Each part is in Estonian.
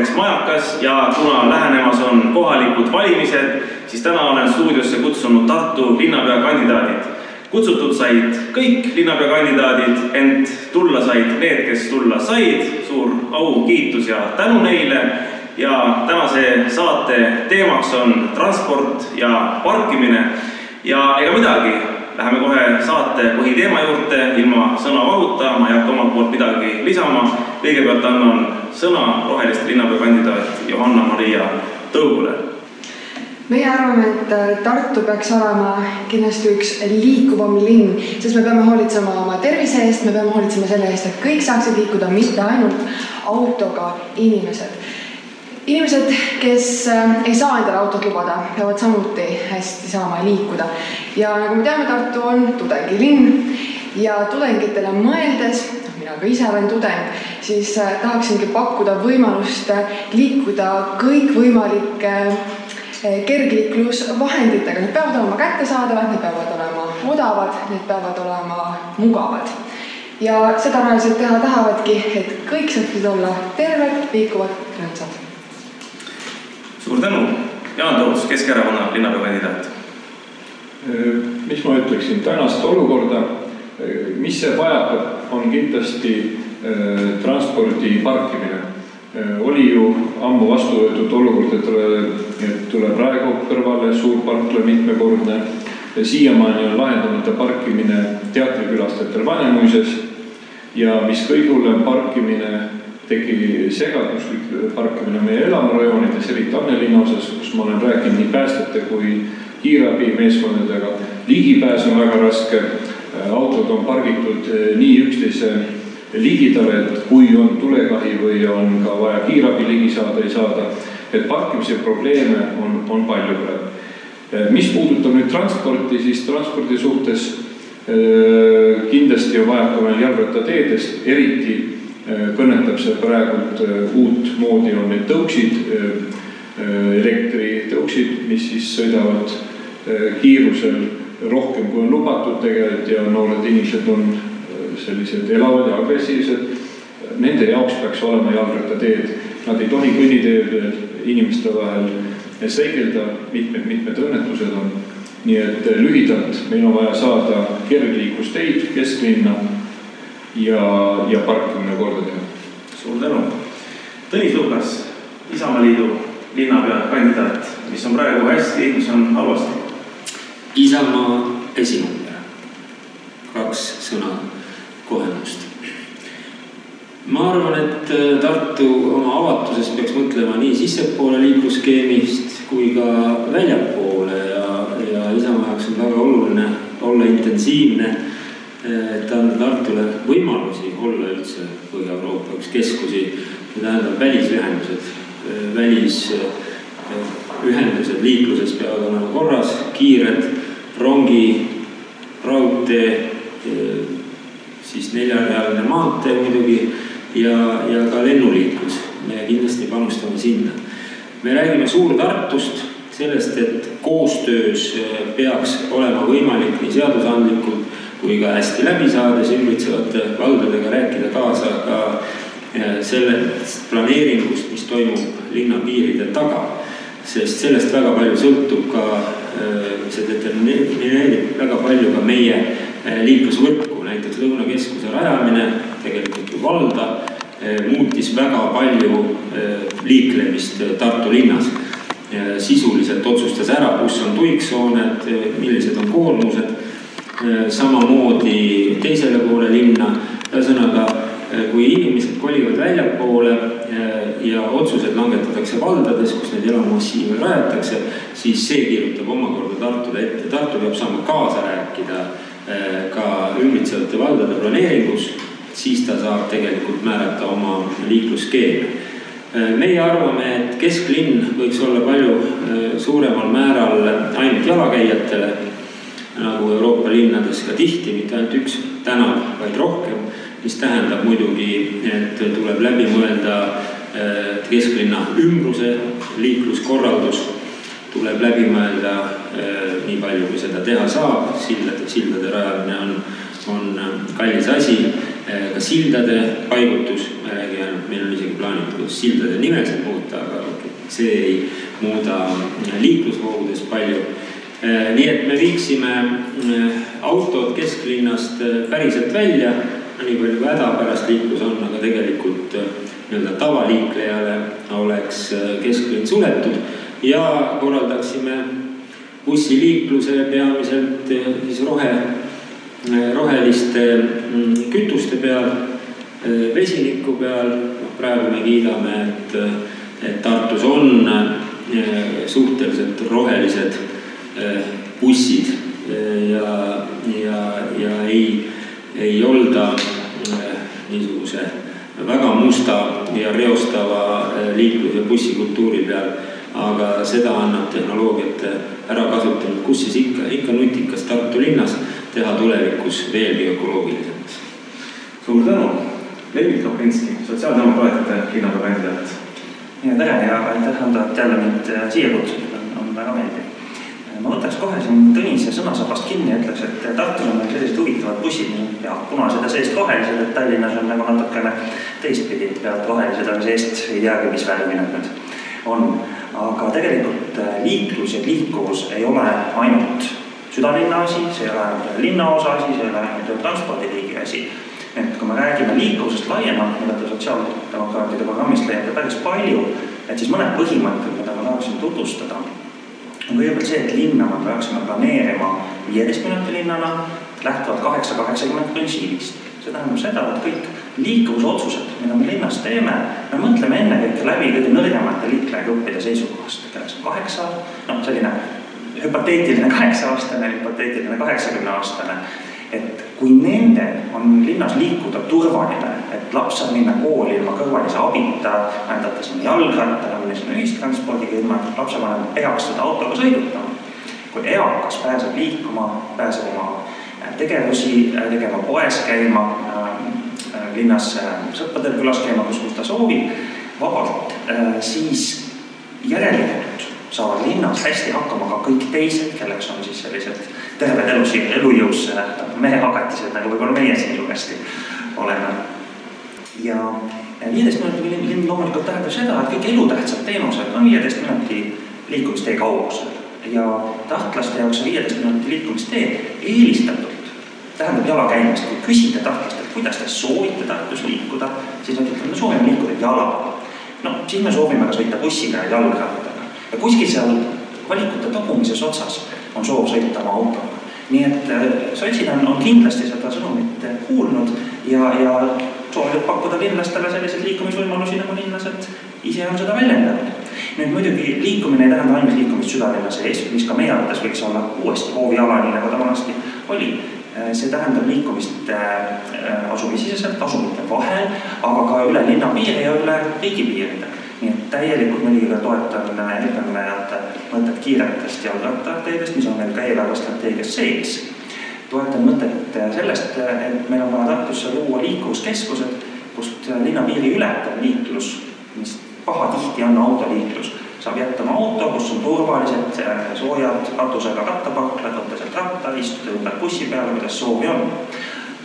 poliitikasaateks Majakas ja kuna lähenemas on kohalikud valimised, siis täna olen stuudiosse kutsunud Tartu linnapea kandidaadid. kutsutud said kõik linnapea kandidaadid, ent tulla said need, kes tulla said. suur au, kiitus ja tänu neile. ja tänase saate teemaks on transport ja parkimine ja ega midagi Läheme kohe saate põhiteema juurde ilma sõnavahuta, ma ei hakka omalt poolt midagi lisama. Kõigepealt annan sõna roheliste linnapea kandidaat Johanna-Maria Tõugule. meie arvame, et Tartu peaks olema kindlasti üks liikuvam linn, sest me peame hoolitsema oma tervise eest, me peame hoolitsema selle eest, et kõik saaksid liikuda, mitte ainult autoga inimesed inimesed, kes äh, ei saa endale autot lubada, peavad samuti hästi saama liikuda. ja nagu me teame, Tartu on tudengilinn ja tudengitele mõeldes, mina ka ise olen tudeng, siis äh, tahaksingi pakkuda võimalust äh, liikuda kõikvõimalike kergliiklusvahenditega, need peavad olema kättesaadavad, need peavad olema odavad, need peavad olema mugavad. ja seda reaalselt teha tahavadki, et kõik saaksid olla terved, liikuvad, rõõmsad suur tänu, Jaan Toots, Keskerakonna linnapeakandidaat. mis ma ütleksin, tänast olukorda, mis see vajab, on kindlasti transpordi parkimine. oli ju ammu vastu võetud olukord, et et tuleb Raekoja kõrvale suur parkla mitmekordne. siiamaani on lahendamata parkimine teatrikülastajatel Vanemuises ja mis kõige hullem, parkimine tegi segaduslik parkimine meie elamurajoonides, eriti Annelinna osas, kus ma olen rääkinud nii päästjate kui kiirabimeeskondadega. ligipääs on väga raske, autod on pargitud eh, nii üksteise ligidale, et kui on tulekahju või on ka vaja kiirabi ligi saada, ei saada. et parkimise probleeme on, on palju praegu. Eh, mis puudutab nüüd transporti, siis transpordi suhtes kindlasti on vajaka veel jalgrattateedest, eriti Äh, kõnetab see praegult äh, uutmoodi on need tõuksid, äh, elektritõuksid, mis siis sõidavad kiirusel rohkem kui on lubatud tegelikult ja noored inimesed on sellised elavad ja agressiivsed. Nende jaoks peaks olema jalgrattateed, nad ei tohi kõnniteedel inimeste vahel seigelda, mitmed-mitmed õnnetused on. nii et lühidalt meil on vaja saada kergliiklusteid kesklinna ja, ja parkimine korda teha. suur tänu. Tõnis Lukas, Isamaaliidu linnapea kandidaat, mis on praegu hästi, mis on halvasti? Isamaa esinumber, kaks sõna kohendust. ma arvan, et äh, Tartu oma avatuses peaks mõtlema nii sissepoole liiklusskeemist kui ka väljapoole ja, ja Isamaa jaoks on väga oluline olla intensiivne et anda Tartule võimalusi olla üldse Põhja-Euroopa üks keskusi, see tähendab välisühendused, välisühendused liikluses peavad olema korras, kiired, rongi, raudtee, siis neljarealine maantee muidugi ja, ja ka lennuliiklus, me kindlasti panustame sinna. me räägime Suur-Tartust, sellest, et koostöös peaks olema võimalik nii seadusandlikult kui ka hästi läbi saades ümbritsevate valdadega rääkida kaasa ka äh, sellest planeeringust, mis toimub linna piiride taga. sest sellest väga palju sõltub ka, see determineerib väga palju ka meie liiklusvõrku, näiteks Lõunakeskuse rajamine tegelikult ju valda muutis väga palju liiklemist Tartu linnas. sisuliselt otsustas ära, kus on tuiksooned, millised on koormused samamoodi teisele poole linna. ühesõnaga, kui inimesed kolivad väljapoole äh, ja otsused langetatakse valdades, kus neid elamumassiive rajatakse, siis see kirjutab omakorda Tartule ette. Tartu peab saama kaasa rääkida ka ümbritsevate valdade planeeringus, siis ta saab tegelikult määrata oma liiklusskeeme meie arvame, et kesklinn võiks olla palju suuremal määral ainult jalakäijatele nagu Euroopa linnades ka tihti, mitte ainult üks tänav, vaid rohkem, mis tähendab muidugi, et tuleb läbi mõelda kesklinna ümbruse liikluskorraldus, tuleb läbi mõelda äh, nii palju, kui seda teha saab, sildade, sildade rajamine on, on kallis asi. Ka sildade paigutus, ma ei räägi ainult, meil on isegi plaanitud sildade nimesid muuta, aga see ei muuda liiklusvoogudes palju. Nii et me viiksime autod kesklinnast päriselt välja, nii palju kui hädapärast liiklus on, aga tegelikult nii-öelda tavaliiklejale oleks kesklinn suletud. Ja korraldaksime bussiliikluse peamiselt siis rohe, roheliste mm, kütuste peal, vesiniku peal, noh praegu me kiidame, et, et Tartus on suhteliselt rohelised bussid ja, ja, ja ei, ei olda niisuguse väga musta ja reostava liiklus- ja bussikultuuri peal aga seda annab tehnoloogiate ärakasutamine, kus siis ikka, ikka nutikas Tartu linnas teha tulevikus veelgi ökoloogilisemaks. suur tänu, Levit Kapinski, sotsiaaldemokraatide linnapea kandidaat. ja tere ja aitäh, Ando, et jälle mind äh, siia kutsusid, on, on väga meeldiv. Äh, ma võtaks kohe siin Tõnise sõnasabast kinni ja ütleks, et Tartus on meil sellised huvitavad bussid ja punased ja seest rohelised, et Tallinnas on nagu natukene teistpidi, pealt rohelised on seest ei teagi, mis värvi nad nüüd on aga tegelikult äh, liiklus ja liikuvus ei ole ainult südalinna asi, see ei ole ainult linnaosa asi, see ei ole ainult transpordiliigi asi. et kui me räägime liikuvusest laiemalt, mida te sotsiaaldemokraatide programmist leiate päris palju, et siis mõned põhimõtted, mida ma tahaksin tutvustada, kõigepealt see, et linna me peaksime planeerima viieteist minuti linnana, lähtuvalt kaheksa kaheksakümmend printsiibist. see tähendab seda, et kõik liikuvusotsused, mida me linnas teeme, me mõtleme ennekõike läbi kõige nõrgemate liiklejagruppide seisukohast, kelleks on kaheksa, noh, selline hüpoteetiline kaheksa-aastane, hüpoteetiline kaheksakümne-aastane. et kui nendel on linnas liikuda turvaline, et laps saab minna kooli ilma kõrvalise abita, näidata sinna jalgrattale, minna sinna ühistranspordiga, ilma et lapsevanem peaks seda autoga sõidutama. kui eakas pääseb liikuma, pääseb oma tegevusi tegema, poes käima linnas sõpradel külas käima, kus, kus ta soovib, vabalt, äh, siis järelikult saavad linnas hästi hakkama ka kõik teised, kelleks on siis sellised terved elus, elujõus mehehagatised, nagu võib-olla meie siin suuresti oleme. ja viieteist minuti linn loomulikult tähendab seda, et kõik elutähtsad teenused on viieteist minuti liikumistee kaugusel ja tahtlaste jaoks viieteist minuti liikumistee eelistatult tähendab jalakäimist. kui küsida tahtlastelt, kuidas te soovite Tartus liikuda, siis nad ütlevad, me soovime liikuda jala. no siis me soovime ka sõita bussiga ja jalgrattaga. ja kuskil seal valikute tagumises otsas on soov sõita oma autoga. nii et äh, sotsid on, on kindlasti seda sõnumit kuulnud ja, ja soovivad pakkuda linlastele selliseid liikumisvõimalusi, nagu linlased ise on seda väljendanud. nüüd muidugi liikumine ei tähenda ainult liikumist südalinna sees, mis ka meie arvates võiks olla uuesti hooviala, nii nagu ta vanasti oli Äh, see tähendab liikumist äh, asumisiseselt, asumite vahel, aga ka üle linna piiri ja üle riigipiiride. Nii et täielikult muidugi ka toetan eelkõnelejate mõtet kiiretest jalgrattateedest, mis on meil ka eelarvestrateegias sees. toetan mõtet sellest, et meil on vaja Tartusse luua liikuvuskeskused, kust linna piiri ületav liiklus, mis pahatihti on autoliiklus saab jätta oma auto, kus on turvalised soojad katusega rattaparklad, võtta sealt ratta, istuda ümber bussi peale, kuidas soovi on.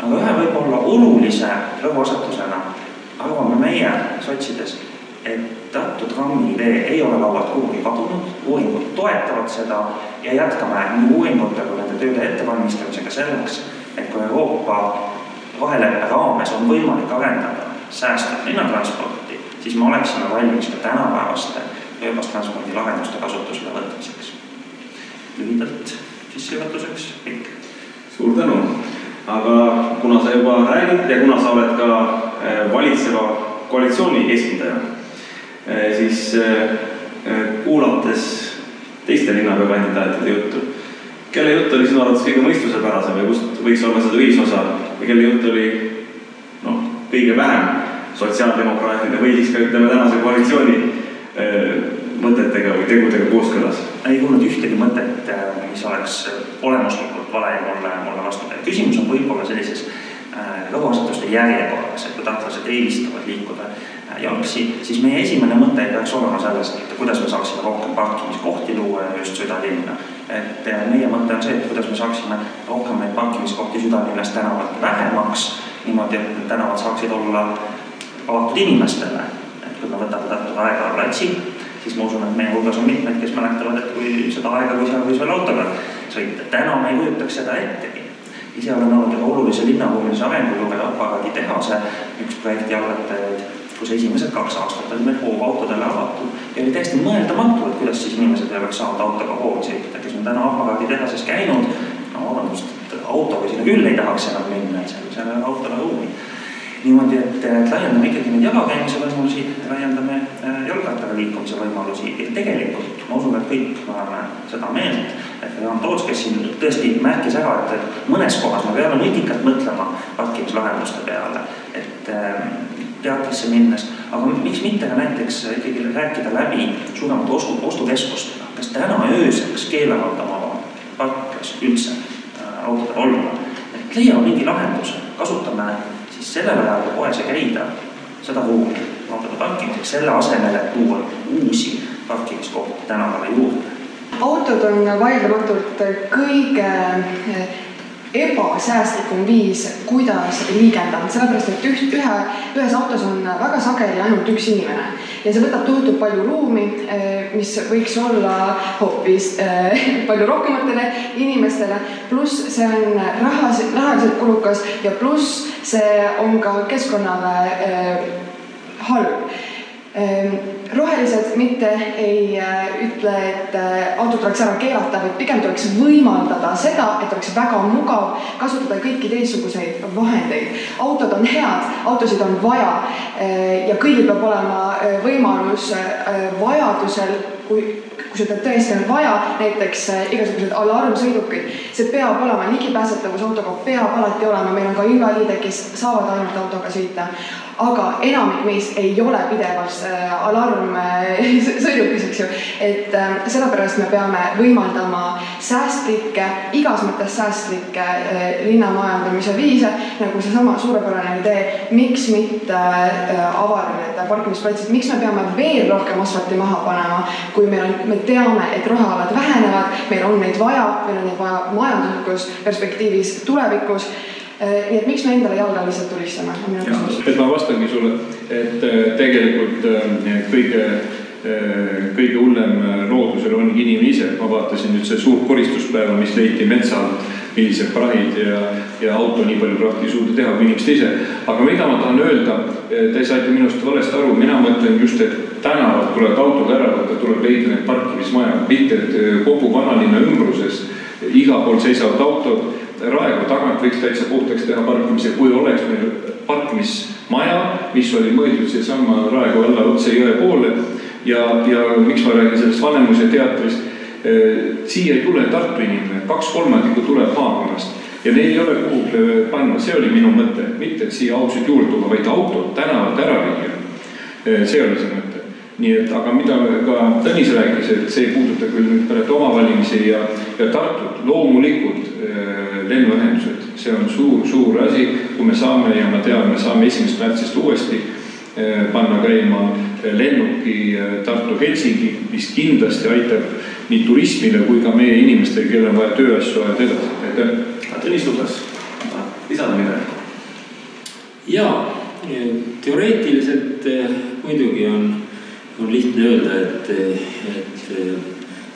aga ühe võib-olla olulise rõhuasetusena arvame meie sotsides, et Tartu trammi idee ei ole laualt kuhugi kadunud, uuringud toetavad seda ja jätkame nii uuringute kui nende tööde ettevalmistamisega selleks, et kui Euroopa roheleppe raames on võimalik arendada säästvat linnatransporti, siis me oleksime valmis ka tänapäevaste ööbastranspordi lahenduste kasutusele võtmiseks. lühidalt sissejuhatuseks kõik. suur tänu, aga kuna sa juba räägid ja kuna sa oled ka eh, valitseva koalitsiooni esindaja, siis eh, kuulates teiste linnapeakandidaatide juttu, kelle jutt oli sinu arvates kõige mõistusepärasem ja kust võiks olla seda ühisosa või kelle jutt oli noh, kõige vähem sotsiaaldemokraatide või siis ka ütleme tänase koalitsiooni mõtetega või tegudega kooskõlas? ei kuulnud ühtegi mõtet, mis oleks olemuslikult vale ja mulle, mulle vastu käiv. küsimus on võib-olla sellises rõhuasetuste järjekorras, et kui tahtlased eelistavad liikuda jalgsi, siis meie esimene mõte peaks olema selles, et kuidas me saaksime rohkem parkimiskohti luua just südalinna. et meie mõte on see, et kuidas me saaksime rohkem neid parkimiskohti südalinnas tänavalt vähemaks, niimoodi, et tänavad saaksid olla avatud inimestele. et kui me võtame Tartu Raekoja platsi, siis ma usun, et meie hulgas on mitmeid, kes mäletavad, et kui seda aega, kui seal võis veel autoga sõita. täna me ei kujutaks seda ettegi. ise olen olnud ühe olulise linnahuvilise arengu juurde aparaaditehase üks projekti algatajaid, kus esimesed kaks aastat oli meil hoov autodele avatud. Ja oli täiesti mõeldamatu, et kuidas siis inimesed oleks saanud autoga hoovi sõita, kes on täna aparaaditehases käinud. no vabandust, autoga sinna küll ei tahaks enam minna, et seal, seal ei ole autole ruumi. Niimoodi, et, laiendame ikkagi neid jalakäimise võimalusi, laiendame äh, jalgrattaga liikumise võimalusi. Ja tegelikult ma usun, et kõik me oleme seda meelt, et Jaan Toots, kes siin tõesti märkis ära, et mõnes kohas me peame nutikalt mõtlema parkimislahenduste peale, et ähm, teatrisse minnes, aga miks mitte ka näiteks ikkagi rääkida läbi suuremate ostu, ostukeskustega, kas täna ööseks keelavad oma parklas üldse äh, autodel olla, et leiame mingi lahenduse, kasutame siis sellel ajal, kui poes ei käida, seda ruumi autode parkimiseks, selle asemel, et tuua uusi parkimiskohti tänavale juurde. autod on vaieldamatult kõige ebasäästlikum viis, kuidas liigelda, sellepärast et üht, ühe, ühes autos on väga sageli ainult üks inimene. Ja see võtab tohutult palju ruumi, mis võiks olla hoopis palju rohkematele inimestele, pluss see on rahas, rahaliselt kulukas ja pluss see on ka keskkonnale halb rohelised mitte ei äh, ütle, et äh, auto tuleks ära keelata, vaid pigem tuleks võimaldada seda, et oleks väga mugav kasutada kõiki teistsuguseid vahendeid. autod on head, autosid on vaja äh, ja kõigil peab olema võimalus vajadusel, kui kui seda tõesti on vaja, näiteks igasugused alarmsõidukid, see peab olema, ligipääsetavus autoga peab alati olema, meil on ka invaliide, kes saavad ainult autoga sõita aga enamik meist ei ole pidevalt äh, alarmsõidukis, eks ju. et äh, sellepärast me peame võimaldama säästlikke, igas mõttes säästlikke äh, linnamajandamise viise, nagu seesama suurepärane idee, miks mitte avada need parkimisplatsid, miks me peame veel rohkem asfalti maha panema, kui meil on, me teame, et rohealad vähenevad, meil on neid vaja, meil on neid vaja majanduslikus perspektiivis tulevikus Äh, nii et miks me endale jalga lihtsalt tulistame, on minu küsimus. et ma vastangi sulle, et äh, tegelikult äh, kõige, kõige hullem loodusel ongi inimene ise. ma vaatasin nüüd see suur koristuspäeva, mis leiti metsa alt, millised prahid ja, ja auto nii palju prahti ei suuda teha kui inimesed ise. aga mida ma tahan öelda, te saite minust valesti aru, mina mõtlen just, et tänavad tulevad autoga ära võtta, tuleb leida need parkimismajad, mitte et kogu vanalinna ümbruses igal pool seisavad autod Raekoja tagant võiks täitsa puhtaks teha parkimise, kui oleks meil parkimismaja, mis oli mõeldud seesama Raekoja alla otse jõe poole. ja, ja miks ma räägin sellest Vanemuise teatrist. Eh, siia ei tule Tartu inimene, kaks kolmandikku tuleb maakonnast ja neil ei ole kuhugi panna, see oli minu mõte, mitte et siia autosid juurde tuua, vaid autod tänavalt ära viia. Eh, see oli see mõte nii et, aga mida ka Tõnis rääkis, et see ei puuduta küll nüüd praegu omavalimisi ja, ja Tartut, loomulikult lennuühendused, see on suur-suur asi, kui me saame ja ma tean, me saame esimesest märtsist uuesti äh, panna käima lennuki äh, Tartu-Helsingi, mis kindlasti aitab nii turismile kui ka meie inimestele, kellel on vaja tööasju ajada edasi, aitäh. Tõnis Lukas, lisada midagi? jaa, teoreetiliselt muidugi on on lihtne öelda, et, et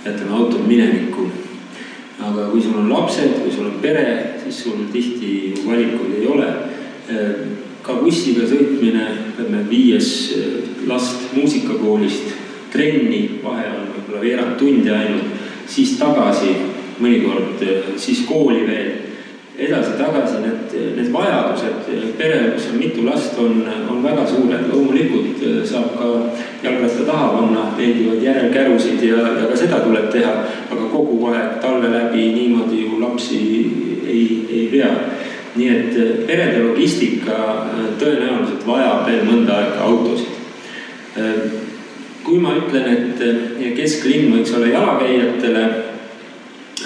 jätame autod minevikku. Aga kui sul on lapsed, kui sul on pere, siis sul tihti valikuid ei ole. ka bussiga sõitmine, ütleme viies last muusikakoolist trenni, vahe on võib-olla veerand tundi ainult, siis tagasi, mõnikord siis kooli veel edasi-tagasi, need, need vajadused perel, kus on mitu last, on, on väga suured. loomulikult äh, saab ka jalgratta taha panna meeldivaid järelkärusid ja, ja ka seda tuleb teha, aga kogu aeg talve läbi niimoodi ju lapsi ei, ei vea. nii et äh, perede logistika äh, tõenäoliselt vajab veel mõnda aega autosid. kui ma ütlen, et kesklinn võiks olla jalakäijatele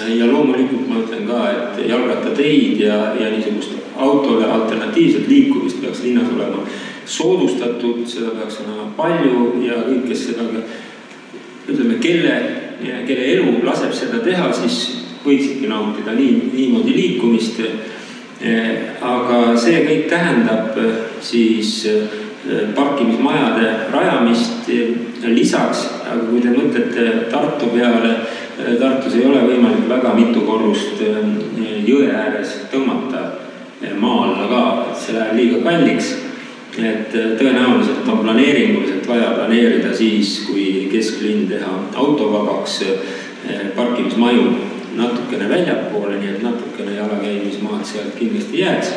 ja loomulikult ma ütlen ka, et jalgrattateid ja, ja niisugust autole alternatiivset liikumist peaks linnas olema soodustatud, seda peaks olema palju ja kõik, kes seda ütleme, kelle kelle elu laseb seda teha, siis võiksidki nautida nii, niimoodi liikumist. aga see kõik tähendab siis parkimismajade rajamist lisaks, aga kui te mõtlete Tartu peale, Tartus ei ole võimalik väga mitu korrust jõe ääres tõmmata maa alla ka, et see läheb liiga kalliks et äh, tõenäoliselt on planeeringuliselt vaja planeerida siis, kui kesklinn teha autovabaks parkimismaju natukene väljapoole, nii et natukene jalakäimismaad sealt kindlasti jääks.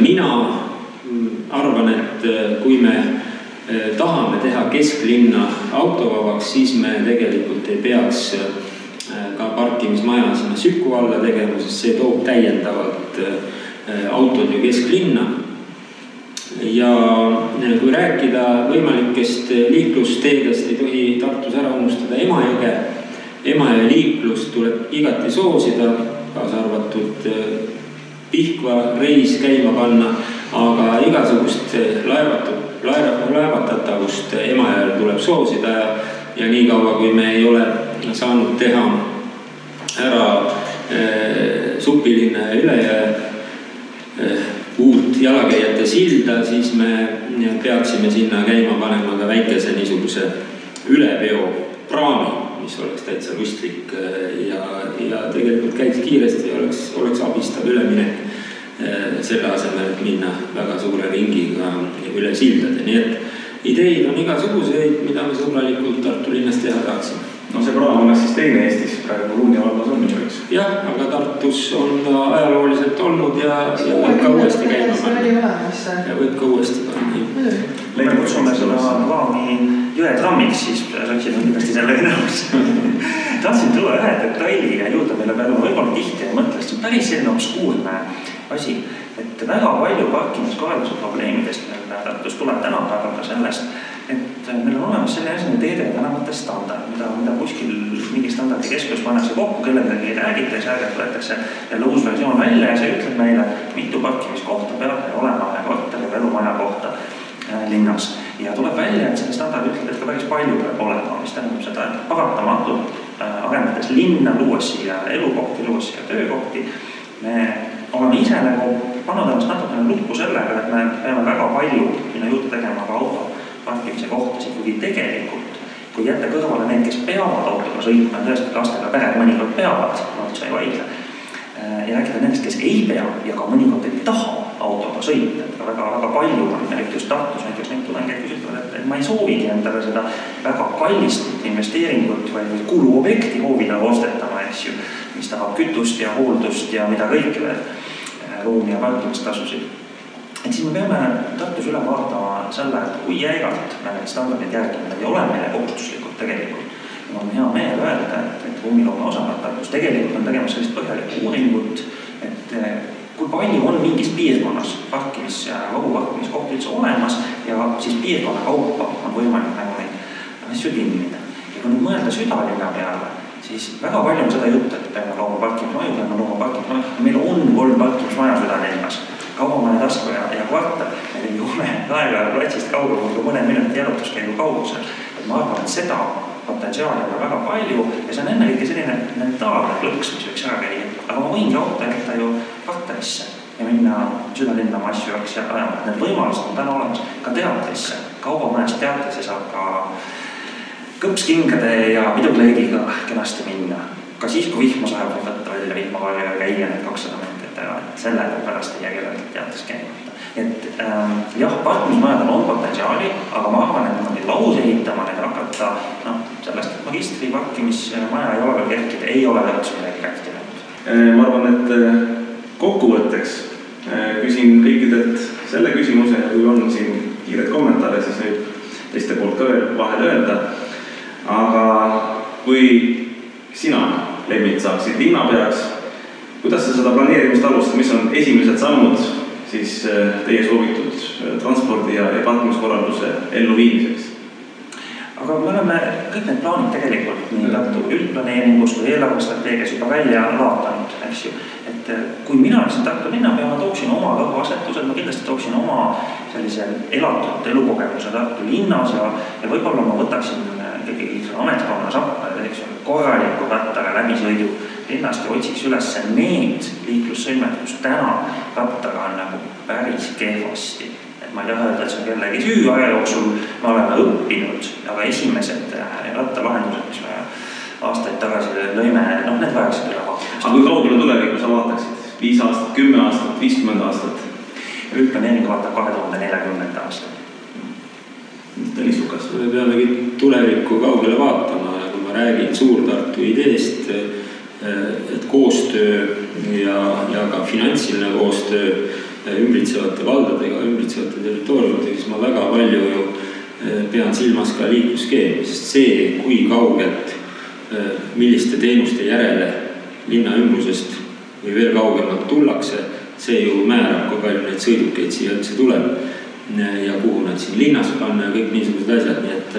Mina arvan, et kui me tahame teha kesklinna autovabaks, siis me tegelikult ei peaks ka parkimismaja sinna Süku alla tegema, sest see toob täiendavalt autod ju kesklinna ja kui rääkida võimalikest liiklusteedest, ei tohi Tartus ära unustada Emajõge. Emajõe liiklust tuleb igati soosida, kaasa arvatud äh, Pihkva reis käima panna, aga igasugust laevatud, laeva, laevatatavust Emajõel tuleb soosida ja, ja niikaua, kui me ei ole saanud teha ära äh, Supilinna ja Ülejõe äh, uut jalakäijate silda, siis me peaksime sinna käima panema ka väikese niisuguse üleveo praami, mis oleks täitsa mõistlik äh, ja, ja tegelikult käiks kiiresti ja oleks, oleks abistav üleminek selle asemel, et minna väga suure ringiga üle sildade, nii et ideid on igasuguseid, mida me sõbralikult Tartu linnas teha tahaksime. No see praam on siis teine Eestis praegu Luunja vallas on ju, eks? jah, aga Tartus on ta ajalooliselt olnud ja, ja võib ka uuesti käima panna. ja võib ka uuesti panna, me kutsume seda praami jõetrammiks, siis sotsid on kindlasti sellega nõus tahtsin tuua ühe detaili juurde, mille peale ma võib-olla tihti ei mõtle, sest see on päris selline obskuurne asi, et väga palju parkimiskorralduse probleemidest meil Tartus tuleb tänapäeval ka sellest, et meil on olemas selline asi nagu teede ja tänavate standard, mida, mida kuskil mingi standardi keskus pannakse kokku, kellegagi ei räägita siis võetakse jälle uus versioon välja ja see ütleb meile, mitu parkimiskohta peab meil olema ühe korteri või elumaja kohta äh, linnas. ja tuleb välja, et see standard ütleb, et ka päris palju peab olema, mis tähendab seda, et paratamatult äh, arendades linna, luues siia elukohti, luues siia töökohti, me oleme ise nagu pannud ennast natukene lukku sellega, et me peame väga palju sinna juurde tegema ka auto parkimise kohtasid, kuigi tegelikult kui jätta kõrvale need, kes peavad autoga sõitma, tõesti lastega pered mõnikord peavad, ma üldse ei vaidle. Äh, ja rääkida nendest, kes ei pea ja ka mõnikord ei taha autoga sõita, et ka väga-väga palju on, eriti just Tartus näiteks neid tudengeid, kes ütlevad, et ma ei soovigi endale seda väga kallist investeeringut või kuluobjekti hoovidele ostetama, eks ju, mis tahab kütust ja hooldust ja mida kõike veel, ruumi ja parkimistasusid et siis me peame Tartus üle vaatama selle, et kui jäigalt me neid standardeid järgime, need ei ole meile kohustuslikud tegelikult. mul on hea meel öelda, et, et ruumiloome osakond Tartus tegelikult on tegemas sellist põhjalikku uuringut, et eh, kui palju on mingis piirkonnas parkimis, vabuparkimiskohti üldse olemas ja siis piirkonna kaupa on võimalik nagu neid asju timmida. ja kui nüüd mõelda südalinna peale, siis väga palju on seda juttu, et peame looma parkimismaju, peame looma parkimismaju, meil on kolm parkimismaja südalinnas kaubamaja tasku ja, ja kvartal. me liigume Raekoja platsist kaugemal kui mõne minuti jalutuskäigu kaugusel. et ma arvan, et seda potentsiaali on väga palju ja see on ennekõike selline mentaalne klõks, mis võiks ära käia. aga ma võingi auto jätta ju kvartalisse ja minna südalinna oma asju ajama, et need võimalused on täna olemas ka teatrisse. kaubamajast teatrisse saab ka kõpskingade ja pidukleegiga kenasti minna. ka siis, kui vihma sajab, võib võtta välja vihmavarju ja käia need kakssada meetrit ära, et sellepärast ei jää kellelgi teates käimata. et ähm, jah, parkimismajadel on potentsiaali, aga ma arvan, et niimoodi laus ehitama neid hakata, noh, sellest, magistri parkimismaja ei ole veel kerkinud, ei ole lõpuks midagi rääkinud. Äh, ma arvan, et äh, kokkuvõtteks äh, küsin kõikidelt selle küsimuse ja kui on siin kiireid kommentaare, siis võib teiste poolt ka veel vahele öelda. Aga kui sina, Lemmit, saaksid linnapeaks kuidas sa seda planeerimist alustad, mis on esimesed sammud siis äh, teie soovitud äh, transpordi ja, parkimiskorralduse elluviimiseks? aga me oleme kõik need plaanid tegelikult nii Tartu üldplaneeringus kui eelarvestrateegias juba välja vaadanud, eks ju. et äh, kui mina oleksin Tartu linnapea, ma tooksin oma rõhuasetused, ma kindlasti tooksin oma sellise elatud elukogemuse Tartu linnas ja, ja võib-olla ma võtaksin ikkagi ametkonna sappa eks ole, korraliku rattaga läbisõidu linnast ja otsiks üles need liiklussõlmed, kus täna rattaga on nagu päris kehvasti. et ma ei taha öelda, et see on kellegi süü, aja jooksul me oleme õppinud, aga esimesed äh, rattalahendused, mis me aastaid tagasi lõime, noh, need vajaksid üle vaatamist. aga kui kaugele tulevikku sa vaataksid? viis aastat, kümme aastat, viiskümmend aastat? üldplaneering vaatab kahe tuhande neljakümnenda aastani. Tõnis Lukas. me peamegi tulevikku kaugele vaatama ja kui ma räägin Suur-Tartu ideest, et koostöö ja, ja ka finantsiline koostöö ümbritsevate valdadega, ümbritsevate territooriumitega, siis ma väga palju ju pean silmas ka liiklusskeemi, sest see, kui kaugelt, milliste teenuste järele linna ümbrusest või veel kaugemalt tullakse, see ju määrab, kui palju neid sõidukeid siia üldse tuleb ja kuhu nad siin linnas panna ja kõik niisugused asjad, nii et,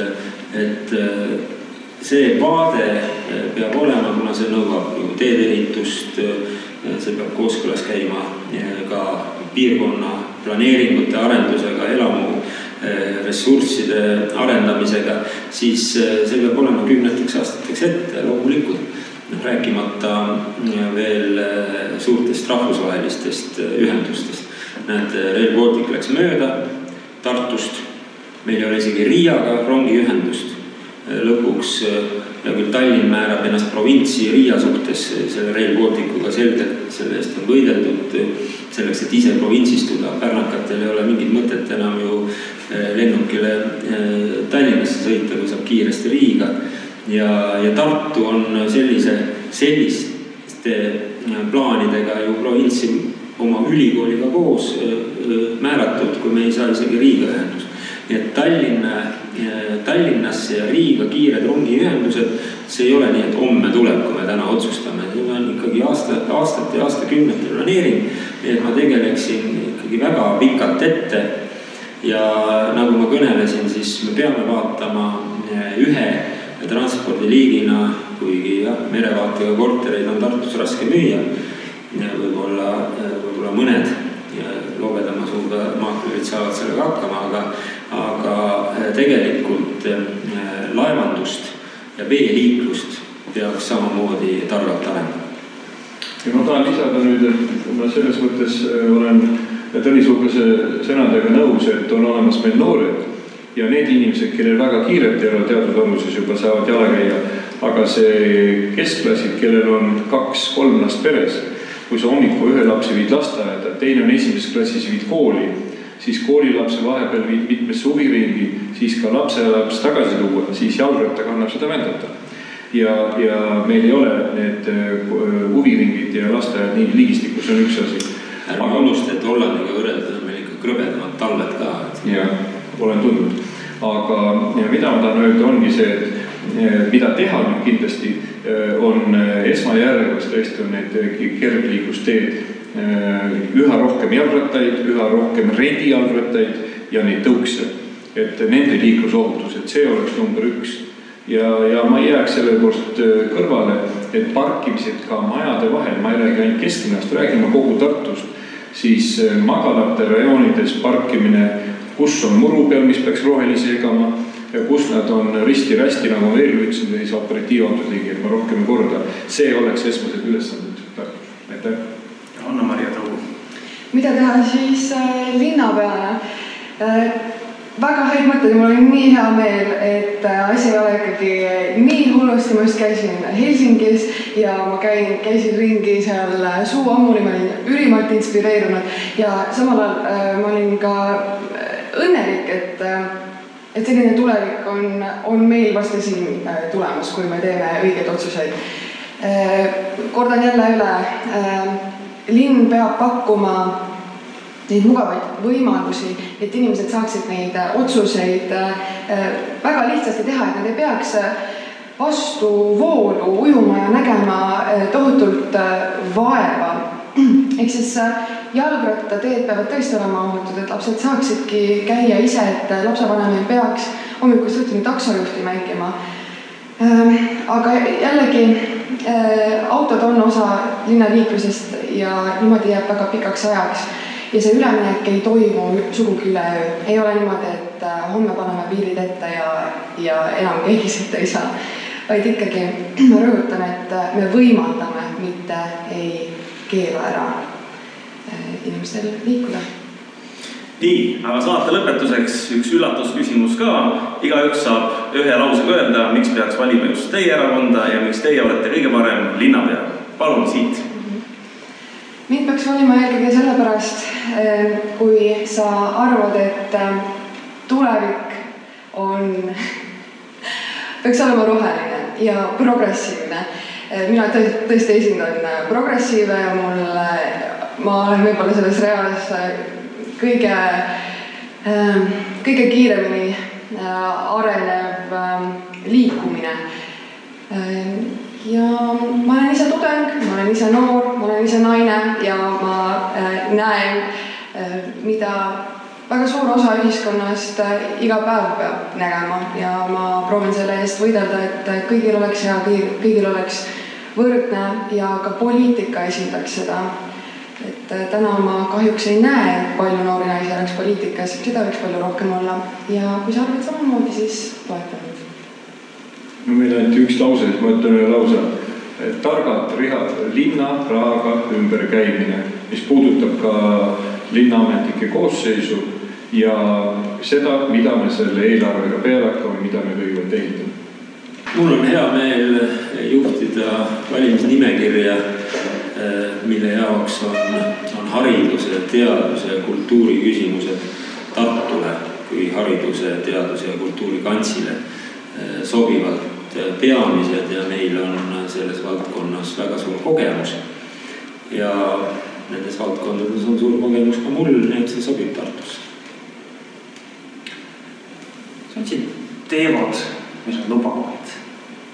et see vaade peab olema, kuna see nõuab ju teedeehitust, see peab kooskõlas käima ka piirkonna planeeringute arendusega, elamu ressursside arendamisega, siis see peab olema kümneteks aastateks ette loomulikult rääkimata veel suurtest rahvusvahelistest ühendustest. Näed, Rail Baltic läks mööda Tartust, meil ei ole isegi Riiaga rongiühendust. lõpuks hea küll, Tallinn määrab ennast provintsi Riia suhtes selle Rail Balticuga selgelt, selle eest on võideldud selleks, et ise provintsistuda. pärnakatel ei ole mingit mõtet enam ju lennukile Tallinnasse sõita, kui saab kiiresti Riiga ja, ja Tartu on sellise, selliste plaanidega ju provintsi oma ülikooliga koos määratud, kui me ei saa isegi Riiga ühendust. nii et Tallinna, Tallinnasse ja Riiga kiired rongiühendused, see ei ole nii, et homme tuleb, kui me täna otsustame, see on ikkagi aasta, aastate ja aastakümnete planeering. nii et ma tegeleksin ikkagi väga pikalt ette. ja nagu ma kõnelesin, siis me peame vaatama ühe transpordiliigina, kuigi jah, merevaatega kortereid on Tartus raske müüa. Võib-olla, võib-olla mõned lobedama suuga maaklerid saavad sellega hakkama, aga, aga tegelikult laevandust ja veeliiklust peaks samamoodi targalt arendama. ja ma tahan lisada nüüd, et ma selles mõttes olen Tõnis Lukase sõnadega nõus, et on olemas meil noored ja need inimesed, kellel väga kiiret ei ole teatud vanuses juba saavad jala käia, aga see keskklassid, kellel on kaks-kolm last peres, kui sa hommikul ühe lapse viid lasteaeda, teine on esimeses klassis, viid kooli, siis koolilapse vahepeal viid mitmesse huviringi, siis ka lapselaps tagasi tuua, siis jalgrattaga annab seda vändata. ja, ja meil ei ole need huviringid ja lasteaiad nii ligistikus, see on üks asi. ärme unusta, et Hollandiga võrreldes on meil ikka krõbedamad talved ka. jah olen tundnud. aga mida ma tahan öelda, ongi see, et mida teha nüüd kindlasti on esmajärjekorras tõesti on need kergliiklusteed üha rohkem jalgrattaid, üha rohkem rendijalgrattaid ja neid tõukse. et nende liiklusohutus, et see oleks number üks. ja, ja ma ei jääks selle poolt kõrvale, et parkimised ka majade vahel, ma ei räägi ainult kesklinnast, räägime kogu Tartust, siis magalate rajoonides parkimine kus on muru peal, mis peaks rohelisi jagama ja kus nad on risti-rästi, nagu ma veel ütlesin, siis operatiivauto tegi, et ma rohkem ei korda. see oleks esmased ülesanded. aitäh. Anna-Maria Tõu. mida teha siis äh, linnapeana äh,? väga häid mõtteid, mul oli nii hea meel, et äh, asi ei ole ikkagi nii hullusti, ma just käisin Helsingis ja ma käin, käisin ringi seal äh, Suu ammuli, ma olin ülimalt inspireerunud ja samal ajal äh, ma olin ka õnnelik, et, et selline tulevik on, on meil varsti siin tulemas, kui me teeme õigeid otsuseid. kordan jälle üle, linn peab pakkuma neid mugavaid võimalusi, et inimesed saaksid neid otsuseid väga lihtsasti teha, et nad ei peaks vastu voolu ujuma ja nägema tohutult vaeva. ehk siis jalgrattateed peavad tõesti olema ohutud, et lapsed saaksidki käia ise, et lapsevanem ei peaks hommikust õhtuni taksojuhti mängima. aga jällegi autod on osa linnaliiklusest ja niimoodi jääb väga pikaks ajaks ja see üleminek ei toimu sugugi üleöö. ei ole niimoodi, et homme paneme piirid ette ja, ja enam keegi sõita ei saa. vaid ikkagi ma rõhutan, et me võimaldame, mitte ei keela ära inimestel liikuda nii, aga saate lõpetuseks üks üllatusküsimus ka. igaüks saab ühe lausega öelda, miks peaks valima just teie erakonda ja miks teie olete kõige parem linnapea. palun siit. mind peaks valima eelkõige sellepärast, eh, kui sa arvad, et eh, tulevik on, peaks olema roheline ja progressiivne. Eh, mina tõesti esindan progressiive ja mul, ma olen võib-olla selles reas kõige, ähm, kõige kiiremini äh, arenev ähm, liikumine. Ähm, ja ma olen ise tudeng, ma olen ise noor, ma olen ise naine ja ma äh, näen, äh, mida väga suur osa ühiskonnast iga päev peab nägema ja ma proovin selle eest võidelda, et kõigil oleks hea, kõigil oleks võrdne ja ka poliitika esindaks seda et äh, täna ma kahjuks ei näe, et palju noori naisi oleks poliitikas, seda võiks palju rohkem olla ja kui sa arvad samamoodi, siis toetan mind. no meil ainult üks lause, siis ma ütlen ühe lause. targad rihad, linna rahaga ümberkäimine, mis puudutab ka linnaametnike koosseisu ja seda, mida me selle eelarvega peale hakkame, mida me kõigepealt ehitame. mul on hea meel juhtida valimisnimekirja mille jaoks on, on hariduse, teaduse ja kultuuri küsimused Tartule kui hariduse, teaduse ja kultuuri kantsile äh, sobivalt peamised ja meil on selles valdkonnas väga suur kogemus. ja nendes valdkondades on suur kogemus ka mul, nii et see sobib Tartusse. siin teemad, mis on lubavad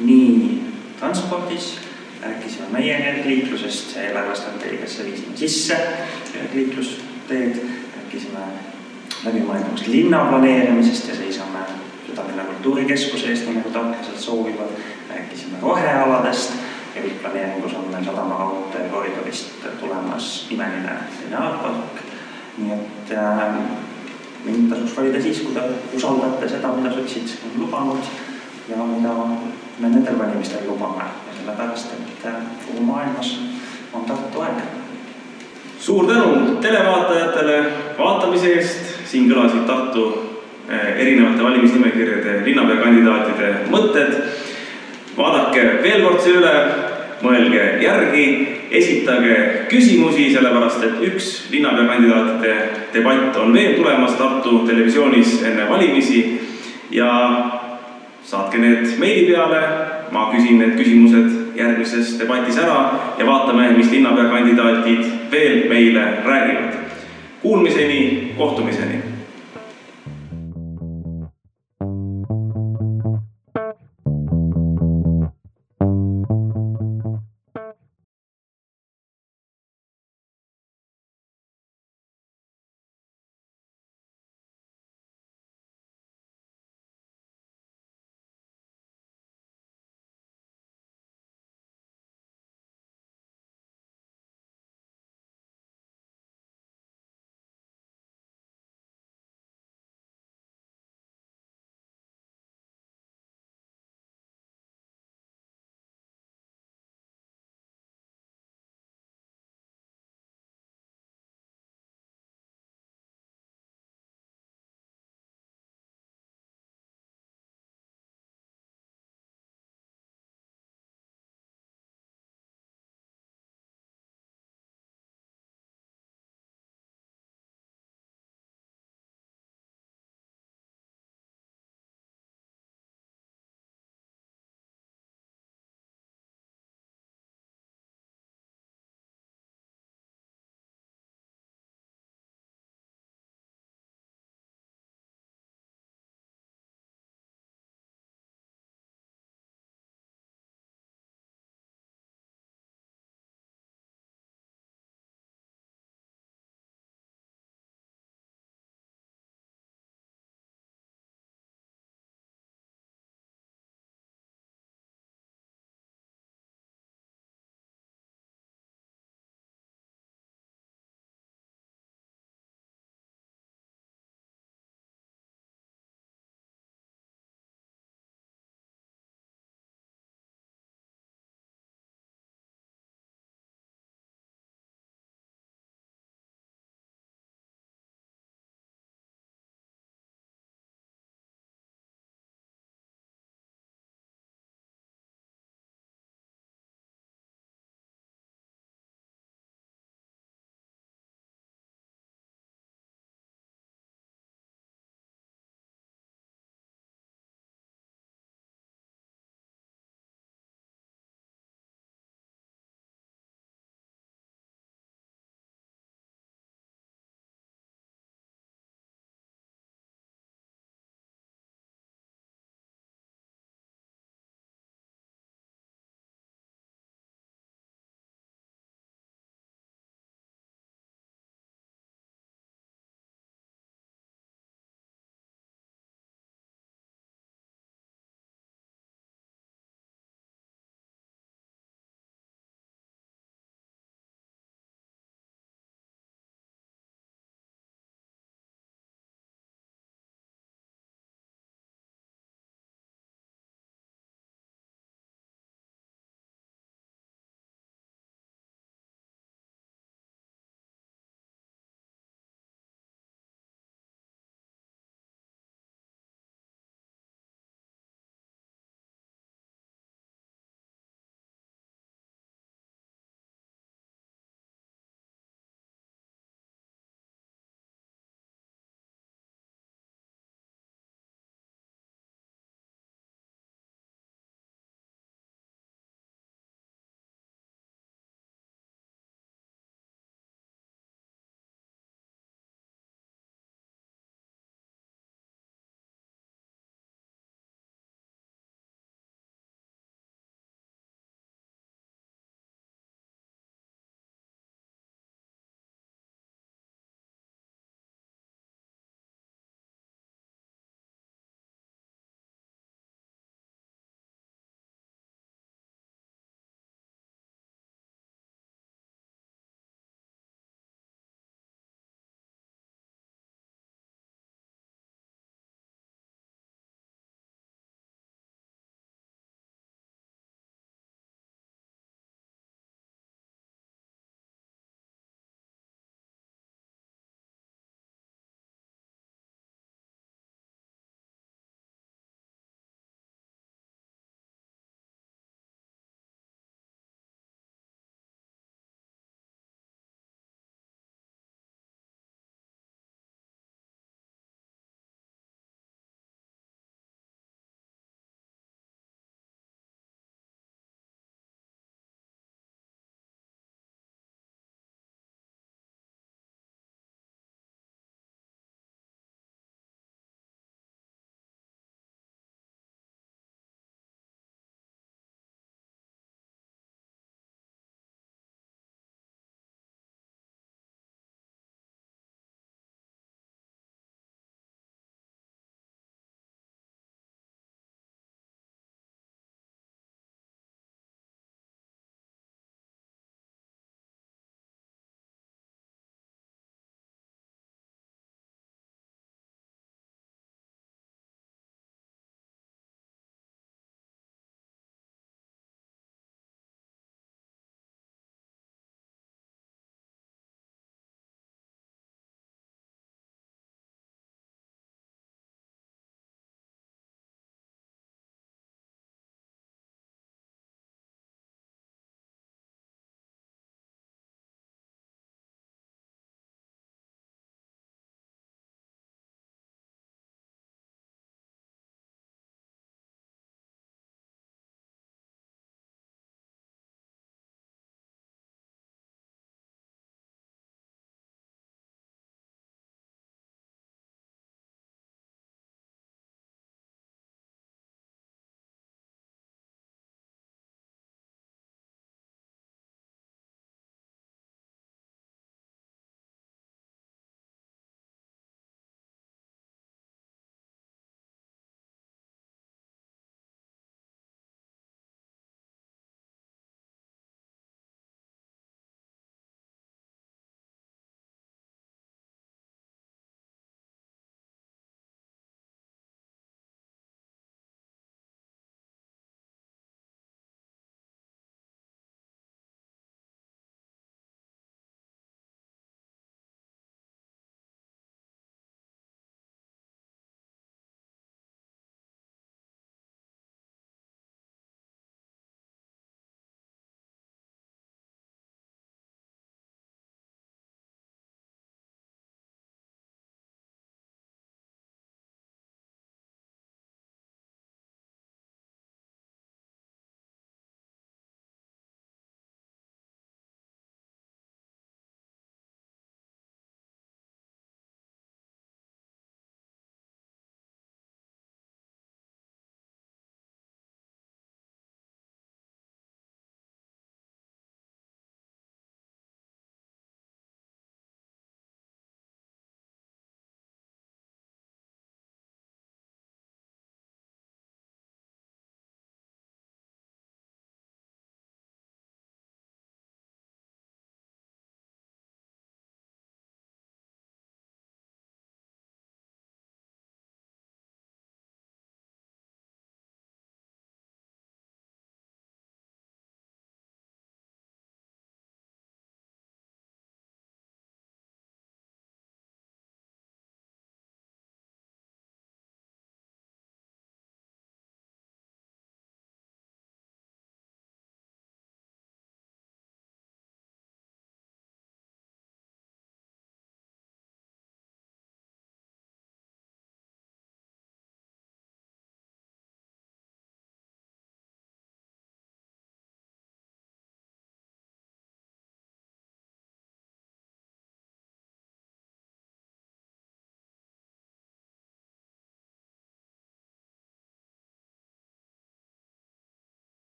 nii transpordis rääkisime meie kergliiklusest, eelarvestrateegiasse viisime sisse kergliiklusteed, rääkisime läbimõeldumast linna planeerimisest ja seisame Südalinna kultuurikeskuse eest, nii nagu tartlased soovivad. rääkisime rohealadest ja üldplaneeringus on meil sadama raudtee koridorist tulemas imeline lineaarpark. nii et äh, mind tasuks valida siis, kui te usaldate seda, mida sotsid on lubanud ja mida me nendel valimistel lubame sellepärast et kogu maailmas on Tartu aeg. suur tänu televaatajatele vaatamise eest, siin kõlasid Tartu eh, erinevate valimisnimekirjade linnapeakandidaatide mõtted. vaadake veel kord see üle, mõelge järgi, esitage küsimusi, sellepärast et üks linnapeakandidaatide debatt on veel tulemas Tartu Televisioonis enne valimisi ja saatke need meili peale ma küsin need küsimused järgmises debatis ära ja vaatame, mis linnapeakandidaadid veel meile räägivad. Kuulmiseni, kohtumiseni